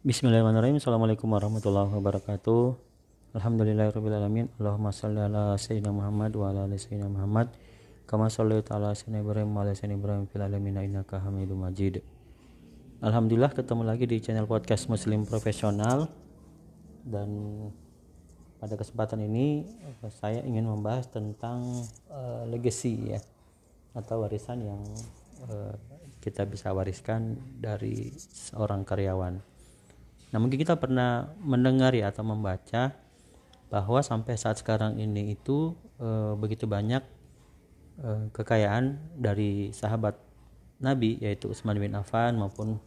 Bismillahirrahmanirrahim. Assalamualaikum warahmatullahi wabarakatuh. Alhamdulillahirrahmanirrahim. Allahumma salli ala Sayyidina Muhammad wa ala Sayyidina Muhammad. Kama sallaita ala Sayyidina Ibrahim wa ala Sayyidina Ibrahim fil alamin innaka Hamidum Majid. Alhamdulillah ketemu lagi di channel podcast Muslim Profesional dan pada kesempatan ini saya ingin membahas tentang uh, legacy ya atau warisan yang uh, kita bisa wariskan dari seorang karyawan Nah mungkin kita pernah mendengar ya atau membaca bahwa sampai saat sekarang ini itu e, begitu banyak e, kekayaan dari sahabat Nabi yaitu Utsman bin Affan maupun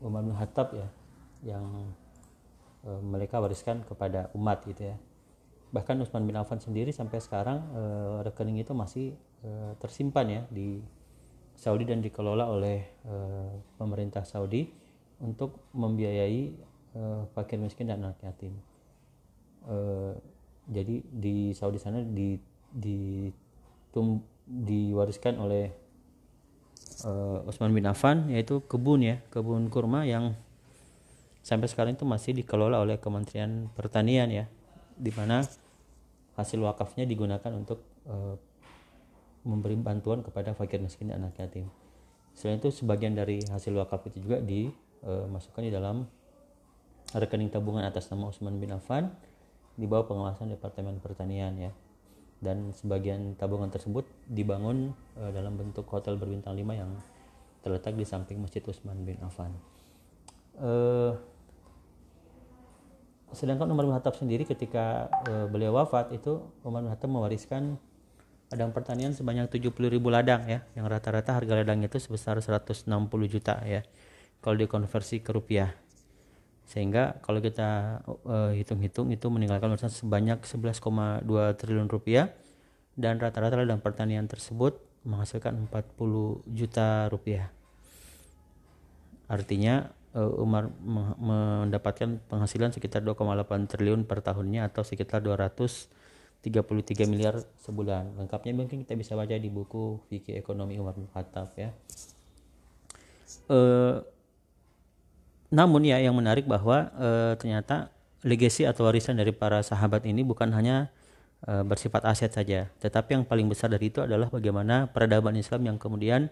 Umar bin Khattab ya yang e, mereka wariskan kepada umat gitu ya. Bahkan Utsman bin Affan sendiri sampai sekarang e, rekening itu masih e, tersimpan ya di Saudi dan dikelola oleh e, pemerintah Saudi untuk membiayai uh, fakir miskin dan anak yatim. Uh, jadi di Saudi sana di di tum, diwariskan oleh uh, Utsman bin Affan yaitu kebun ya kebun kurma yang sampai sekarang itu masih dikelola oleh Kementerian Pertanian ya di mana hasil wakafnya digunakan untuk uh, memberi bantuan kepada fakir miskin dan anak yatim. Selain itu sebagian dari hasil wakaf itu juga di e, masukkan di dalam rekening tabungan atas nama Usman bin Affan di bawah pengawasan Departemen Pertanian ya. Dan sebagian tabungan tersebut dibangun e, dalam bentuk hotel berbintang 5 yang terletak di samping Masjid Usman bin Affan. E, sedangkan Umar bin Khattab sendiri ketika e, beliau wafat itu Umar bin Khattab mewariskan ladang pertanian sebanyak 70 ribu ladang ya yang rata-rata harga ladang itu sebesar 160 juta ya kalau dikonversi ke rupiah. Sehingga kalau kita uh, hitung-hitung itu meninggalkan warisan sebanyak 11,2 triliun rupiah. Dan rata-rata ladang pertanian tersebut menghasilkan 40 juta rupiah. Artinya uh, Umar mendapatkan penghasilan sekitar 2,8 triliun per tahunnya atau sekitar 233 miliar sebulan. Lengkapnya mungkin kita bisa baca di buku Fikih Ekonomi Umar bin Khattab ya. Uh, namun ya yang menarik bahwa e, ternyata legasi atau warisan dari para sahabat ini bukan hanya e, bersifat aset saja, tetapi yang paling besar dari itu adalah bagaimana peradaban Islam yang kemudian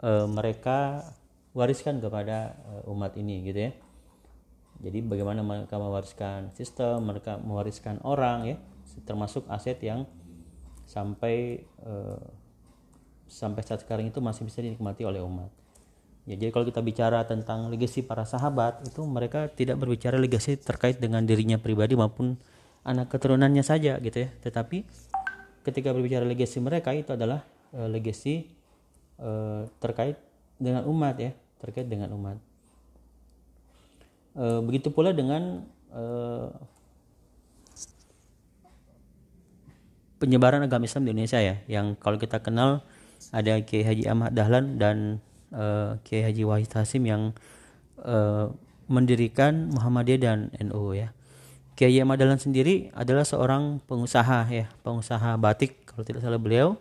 e, mereka wariskan kepada e, umat ini gitu ya. Jadi bagaimana mereka mewariskan sistem, mereka mewariskan orang ya, termasuk aset yang sampai e, sampai saat sekarang itu masih bisa dinikmati oleh umat. Ya, jadi kalau kita bicara tentang legasi para sahabat itu mereka tidak berbicara legasi terkait dengan dirinya pribadi maupun anak keturunannya saja gitu ya. Tetapi ketika berbicara legasi mereka itu adalah e, legasi e, terkait dengan umat ya, terkait dengan umat. E, begitu pula dengan e, penyebaran agama Islam di Indonesia ya, yang kalau kita kenal ada Kiai Haji Ahmad Dahlan dan uh, Kiai Haji Wahid Hasim yang uh, mendirikan Muhammadiyah dan NU ya. Kiai Ahmad Dahlan sendiri adalah seorang pengusaha ya, pengusaha batik kalau tidak salah beliau.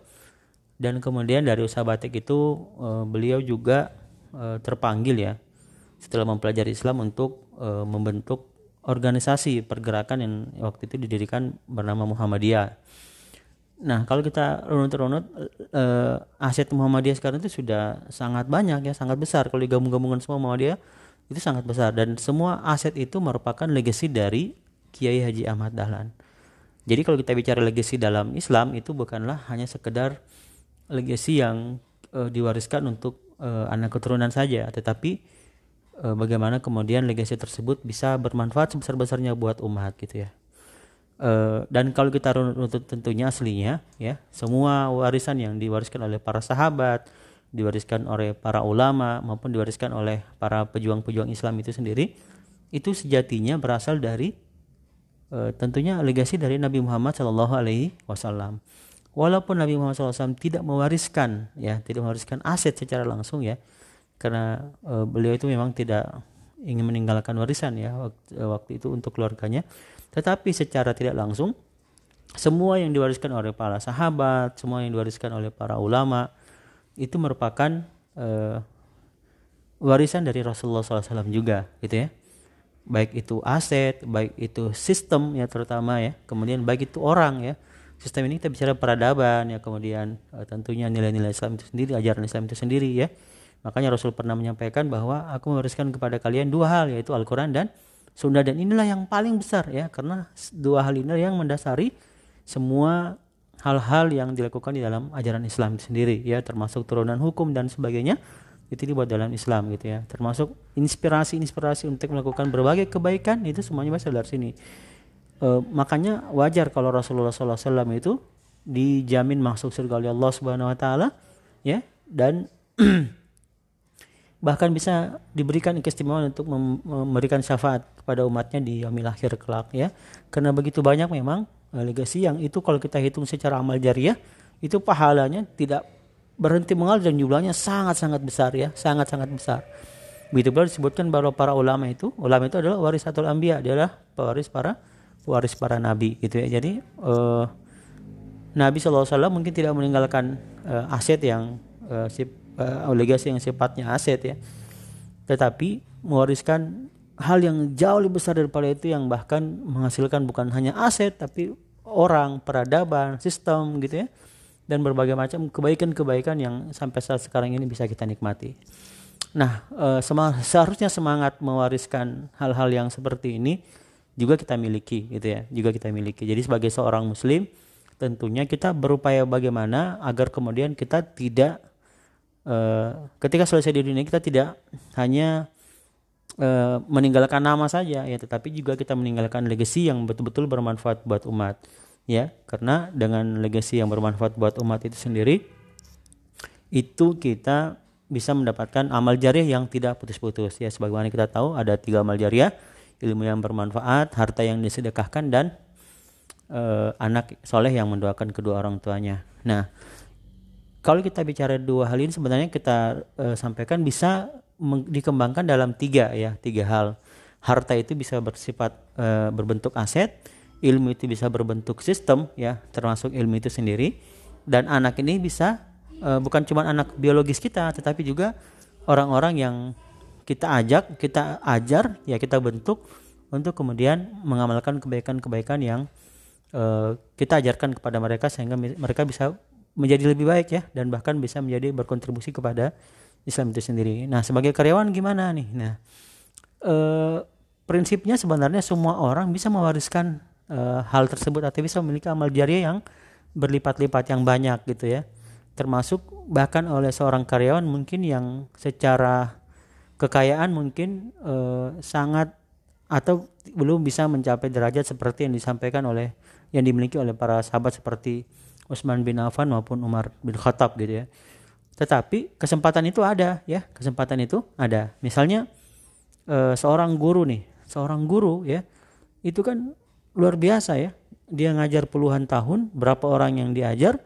Dan kemudian dari usaha batik itu uh, beliau juga uh, terpanggil ya setelah mempelajari Islam untuk uh, membentuk organisasi pergerakan yang waktu itu didirikan bernama Muhammadiyah Nah, kalau kita runut-runut eh, aset Muhammadiyah sekarang itu sudah sangat banyak ya, sangat besar. Kalau digabung-gabungkan semua Muhammadiyah itu sangat besar dan semua aset itu merupakan legasi dari Kiai Haji Ahmad Dahlan. Jadi kalau kita bicara legasi dalam Islam itu bukanlah hanya sekedar legasi yang eh, diwariskan untuk eh, anak keturunan saja, tetapi eh, bagaimana kemudian legasi tersebut bisa bermanfaat sebesar-besarnya buat umat gitu ya. Uh, dan kalau kita runtut tentunya aslinya ya semua warisan yang diwariskan oleh para sahabat diwariskan oleh para ulama maupun diwariskan oleh para pejuang-pejuang Islam itu sendiri itu sejatinya berasal dari uh, tentunya legasi dari Nabi Muhammad Shallallahu Alaihi Wasallam. Walaupun Nabi Muhammad SAW tidak mewariskan ya tidak mewariskan aset secara langsung ya karena uh, beliau itu memang tidak ingin meninggalkan warisan ya waktu, waktu itu untuk keluarganya. Tetapi secara tidak langsung semua yang diwariskan oleh para sahabat, semua yang diwariskan oleh para ulama itu merupakan uh, warisan dari Rasulullah SAW juga, gitu ya. baik itu aset baik itu sistem ya terutama ya. Kemudian baik itu orang ya. Sistem ini kita bicara peradaban ya kemudian uh, tentunya nilai-nilai Islam itu sendiri ajaran Islam itu sendiri ya makanya Rasul pernah menyampaikan bahwa aku mewariskan kepada kalian dua hal yaitu Al-Quran dan Sunda dan inilah yang paling besar ya karena dua hal ini yang mendasari semua hal-hal yang dilakukan di dalam ajaran Islam itu sendiri ya termasuk turunan hukum dan sebagainya itu dibuat dalam Islam gitu ya. Termasuk inspirasi-inspirasi untuk melakukan berbagai kebaikan itu semuanya berasal dari sini. E, makanya wajar kalau Rasulullah SAW itu dijamin masuk surga oleh Allah Subhanahu Wa Taala ya dan bahkan bisa diberikan keistimewaan untuk memberikan syafaat kepada umatnya di yaumil akhir kelak ya karena begitu banyak memang e, legasi yang itu kalau kita hitung secara amal jariah itu pahalanya tidak berhenti mengalir dan jumlahnya sangat-sangat besar ya, sangat-sangat besar. Begitu pula disebutkan bahwa para ulama itu, ulama itu adalah waris satu ambia, adalah pewaris para waris para nabi gitu ya. Jadi uh, Nabi SAW mungkin tidak meninggalkan uh, aset yang uh, uh, legasi yang sifatnya aset ya. Tetapi mewariskan hal yang jauh lebih besar daripada itu yang bahkan menghasilkan bukan hanya aset tapi orang, peradaban, sistem gitu ya dan berbagai macam kebaikan-kebaikan yang sampai saat sekarang ini bisa kita nikmati. Nah, e, seharusnya semangat mewariskan hal-hal yang seperti ini juga kita miliki, gitu ya, juga kita miliki. Jadi sebagai seorang Muslim, tentunya kita berupaya bagaimana agar kemudian kita tidak e, ketika selesai di dunia kita tidak hanya e, meninggalkan nama saja, ya, tetapi juga kita meninggalkan legacy yang betul-betul bermanfaat buat umat ya. Karena dengan legasi yang bermanfaat buat umat itu sendiri itu kita bisa mendapatkan amal jariah yang tidak putus-putus ya. Sebagaimana kita tahu ada tiga amal jariah ilmu yang bermanfaat harta yang disedekahkan dan e, anak soleh yang mendoakan kedua orang tuanya. Nah kalau kita bicara dua hal ini sebenarnya kita e, sampaikan bisa dikembangkan dalam tiga ya tiga hal. Harta itu bisa bersifat e, berbentuk aset ilmu itu bisa berbentuk sistem ya termasuk ilmu itu sendiri dan anak ini bisa uh, bukan cuma anak biologis kita tetapi juga orang-orang yang kita ajak kita ajar ya kita bentuk untuk kemudian mengamalkan kebaikan-kebaikan yang uh, kita ajarkan kepada mereka sehingga mereka bisa menjadi lebih baik ya dan bahkan bisa menjadi berkontribusi kepada Islam itu sendiri. Nah sebagai karyawan gimana nih? Nah uh, prinsipnya sebenarnya semua orang bisa mewariskan uh, hal tersebut atau bisa memiliki amal jariah yang berlipat-lipat yang banyak gitu ya termasuk bahkan oleh seorang karyawan mungkin yang secara kekayaan mungkin uh, sangat atau belum bisa mencapai derajat seperti yang disampaikan oleh yang dimiliki oleh para sahabat seperti Utsman bin Affan maupun Umar bin Khattab gitu ya. Tetapi kesempatan itu ada ya, kesempatan itu ada. Misalnya uh, seorang guru nih, seorang guru ya, itu kan luar biasa ya. Dia ngajar puluhan tahun, berapa orang yang diajar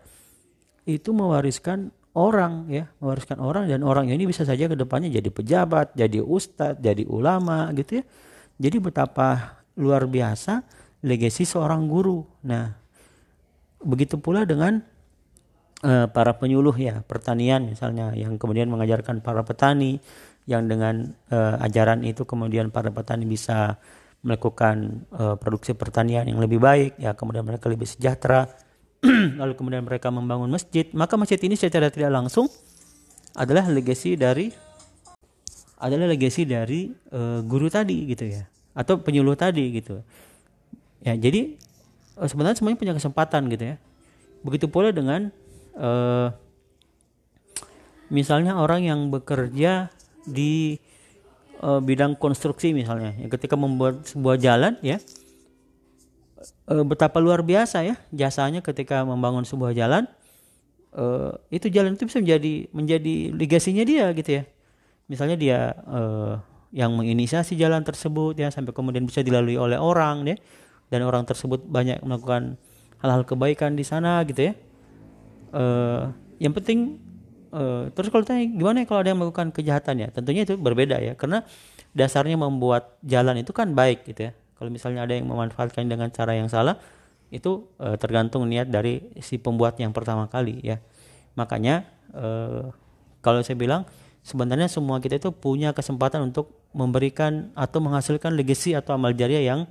itu mewariskan orang ya, mewariskan orang dan orang ini bisa saja ke depannya jadi pejabat, jadi ustadz, jadi ulama gitu ya. Jadi betapa luar biasa legasi seorang guru. Nah, begitu pula dengan uh, para penyuluh ya pertanian misalnya yang kemudian mengajarkan para petani yang dengan uh, ajaran itu kemudian para petani bisa melakukan uh, produksi pertanian yang lebih baik ya kemudian mereka lebih sejahtera. Lalu kemudian mereka membangun masjid. Maka masjid ini secara tidak langsung adalah legasi dari adalah legasi dari uh, guru tadi gitu ya atau penyuluh tadi gitu. Ya jadi uh, sebenarnya semuanya punya kesempatan gitu ya. Begitu pula dengan uh, misalnya orang yang bekerja di uh, bidang konstruksi misalnya ya, ketika membuat sebuah jalan ya uh, betapa luar biasa ya jasanya ketika membangun sebuah jalan uh, itu jalan itu bisa menjadi menjadi legasinya dia gitu ya. Misalnya dia uh, yang menginisiasi jalan tersebut ya sampai kemudian bisa dilalui oleh orang ya dan orang tersebut banyak melakukan hal-hal kebaikan di sana gitu ya. Uh, yang penting Uh, terus kalau tanya gimana ya kalau ada yang melakukan kejahatan ya? Tentunya itu berbeda ya karena dasarnya membuat jalan itu kan baik gitu ya. Kalau misalnya ada yang memanfaatkan dengan cara yang salah itu uh, tergantung niat dari si pembuat yang pertama kali ya. Makanya uh, kalau saya bilang sebenarnya semua kita itu punya kesempatan untuk memberikan atau menghasilkan legacy atau amal jariah yang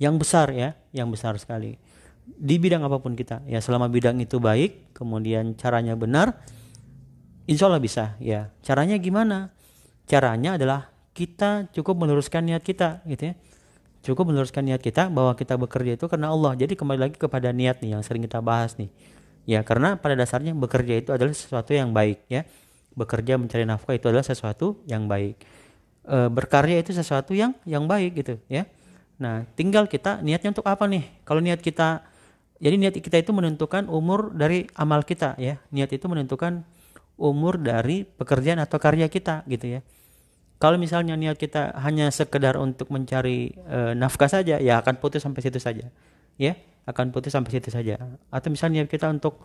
yang besar ya, yang besar sekali. Di bidang apa pun kita, ya selama bidang itu baik, kemudian caranya benar, insya Allah bisa ya. Caranya gimana? Caranya adalah kita cukup meluruskan niat kita gitu ya. Cukup meluruskan niat kita bahwa kita bekerja itu karena Allah. Jadi kembali lagi kepada niat nih yang sering kita bahas nih. Ya, karena pada dasarnya bekerja itu adalah sesuatu yang baik ya. Bekerja mencari nafkah itu adalah sesuatu yang baik e, berkarya itu sesuatu yang yang baik gitu ya. Nah, tinggal kita niatnya untuk apa nih? Kalau niat kita jadi niat kita itu menentukan umur dari amal kita ya. Niat itu menentukan umur dari pekerjaan atau karya kita gitu ya. Kalau misalnya niat kita hanya sekedar untuk mencari e, nafkah saja, ya akan putus sampai situ saja. Ya, akan putus sampai situ saja. Atau misalnya kita untuk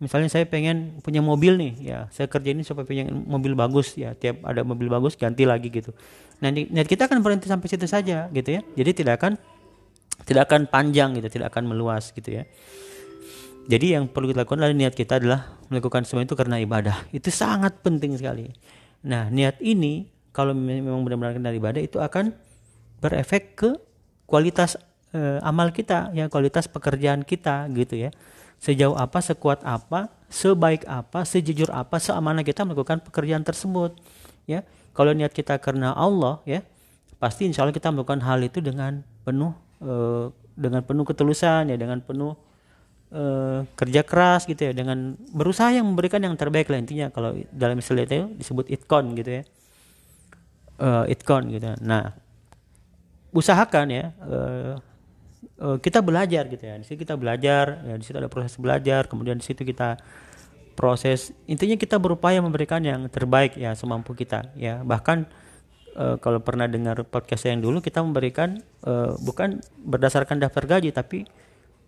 misalnya saya pengen punya mobil nih ya saya kerja ini supaya punya mobil bagus ya tiap ada mobil bagus ganti lagi gitu. Nah niat kita akan berhenti sampai situ saja gitu ya. Jadi tidak akan tidak akan panjang gitu tidak akan meluas gitu ya. Jadi yang perlu kita lakukan adalah niat kita adalah melakukan semua itu karena ibadah. Itu sangat penting sekali. Nah niat ini kalau memang benar-benar karena ibadah itu akan berefek ke kualitas eh, amal kita ya kualitas pekerjaan kita gitu ya sejauh apa, sekuat apa, sebaik apa, sejujur apa, seamanah kita melakukan pekerjaan tersebut. Ya, kalau niat kita karena Allah, ya, pasti insya Allah kita melakukan hal itu dengan penuh, uh, dengan penuh ketulusan, ya, dengan penuh uh, kerja keras, gitu ya, dengan berusaha yang memberikan yang terbaik lah intinya. Kalau dalam istilah itu disebut itkon, gitu ya, uh, itkon, gitu. Nah, usahakan ya. Uh, uh, kita belajar gitu ya. Di situ kita belajar ya di situ ada proses belajar kemudian di situ kita proses. Intinya kita berupaya memberikan yang terbaik ya semampu kita ya. Bahkan uh, kalau pernah dengar podcast yang dulu kita memberikan uh, bukan berdasarkan daftar gaji tapi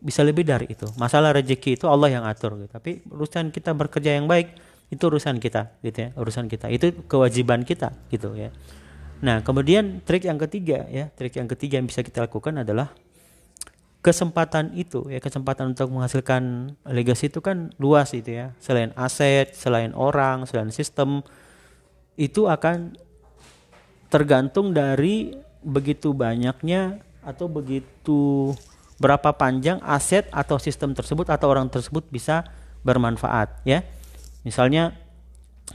bisa lebih dari itu. Masalah rezeki itu Allah yang atur gitu. Tapi urusan kita bekerja yang baik itu urusan kita gitu ya urusan kita. Itu kewajiban kita gitu ya. Nah kemudian trik yang ketiga ya trik yang ketiga yang bisa kita lakukan adalah kesempatan itu ya kesempatan untuk menghasilkan legacy itu kan luas itu ya. Selain aset selain orang selain sistem itu akan tergantung dari begitu banyaknya atau begitu berapa panjang aset atau sistem tersebut atau orang tersebut bisa bermanfaat ya. Misalnya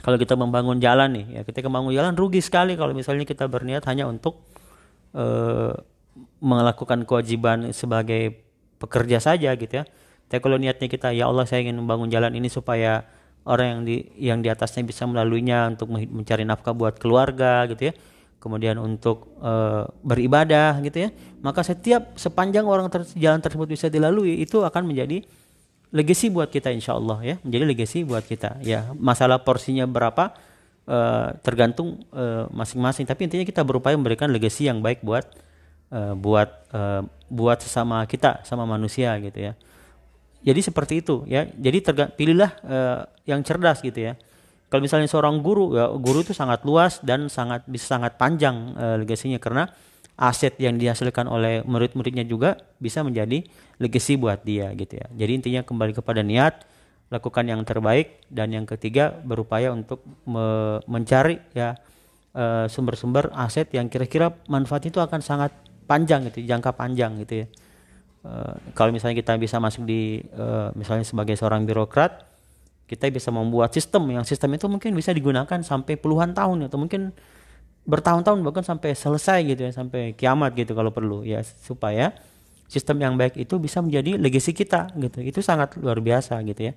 kalau kita membangun jalan nih ya kita membangun jalan rugi sekali kalau misalnya kita berniat hanya untuk uh, melakukan kewajiban sebagai pekerja saja gitu ya. Tapi kalau niatnya kita ya Allah saya ingin membangun jalan ini supaya orang yang di yang di atasnya bisa melaluinya untuk mencari nafkah buat keluarga gitu ya. Kemudian untuk e, beribadah gitu ya. Maka setiap sepanjang orang ter, jalan tersebut bisa dilalui itu akan menjadi legacy buat kita insya Allah ya. Menjadi legacy buat kita ya. Masalah porsinya berapa e, tergantung eh, masing-masing. Tapi intinya kita berupaya memberikan legacy yang baik buat uh, buat uh, buat sesama kita sama manusia gitu ya. Jadi seperti itu ya. Jadi terga pilihlah uh, yang cerdas gitu ya. Kalau misalnya seorang guru ya guru itu sangat luas dan sangat bisa sangat panjang uh, legasinya. Karena aset yang dihasilkan oleh murid-muridnya juga bisa menjadi legacy buat dia gitu ya. Jadi intinya kembali kepada niat lakukan yang terbaik dan yang ketiga berupaya untuk me mencari ya sumber-sumber aset yang kira-kira manfaat itu akan sangat panjang gitu jangka panjang gitu ya. Uh, kalau misalnya kita bisa masuk di uh, misalnya sebagai seorang birokrat kita bisa membuat sistem yang sistem itu mungkin bisa digunakan sampai puluhan tahun atau mungkin bertahun-tahun bahkan sampai selesai gitu ya sampai kiamat gitu kalau perlu ya supaya sistem yang baik itu bisa menjadi legasi kita gitu. Itu sangat luar biasa gitu ya.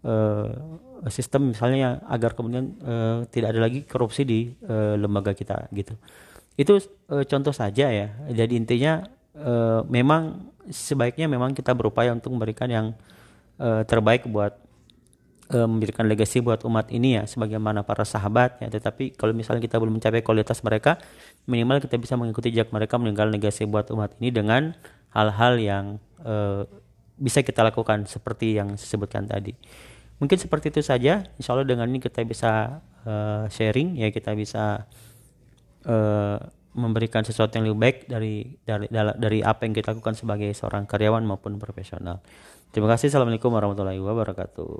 Uh, sistem misalnya agar kemudian uh, tidak ada lagi korupsi di uh, lembaga kita gitu itu e, contoh saja ya. Jadi intinya e, memang sebaiknya memang kita berupaya untuk memberikan yang e, terbaik buat e, memberikan legasi buat umat ini ya sebagaimana para sahabat ya. Tetapi kalau misalnya kita belum mencapai kualitas mereka minimal kita bisa mengikuti jejak mereka meninggalkan legasi buat umat ini dengan hal-hal yang e, bisa kita lakukan seperti yang disebutkan tadi. Mungkin seperti itu saja. Insya Allah dengan ini kita bisa uh, sharing ya kita bisa uh, memberikan sesuatu yang lebih baik dari dari dari apa yang kita lakukan sebagai seorang karyawan maupun profesional. Terima kasih. Assalamualaikum warahmatullahi wabarakatuh.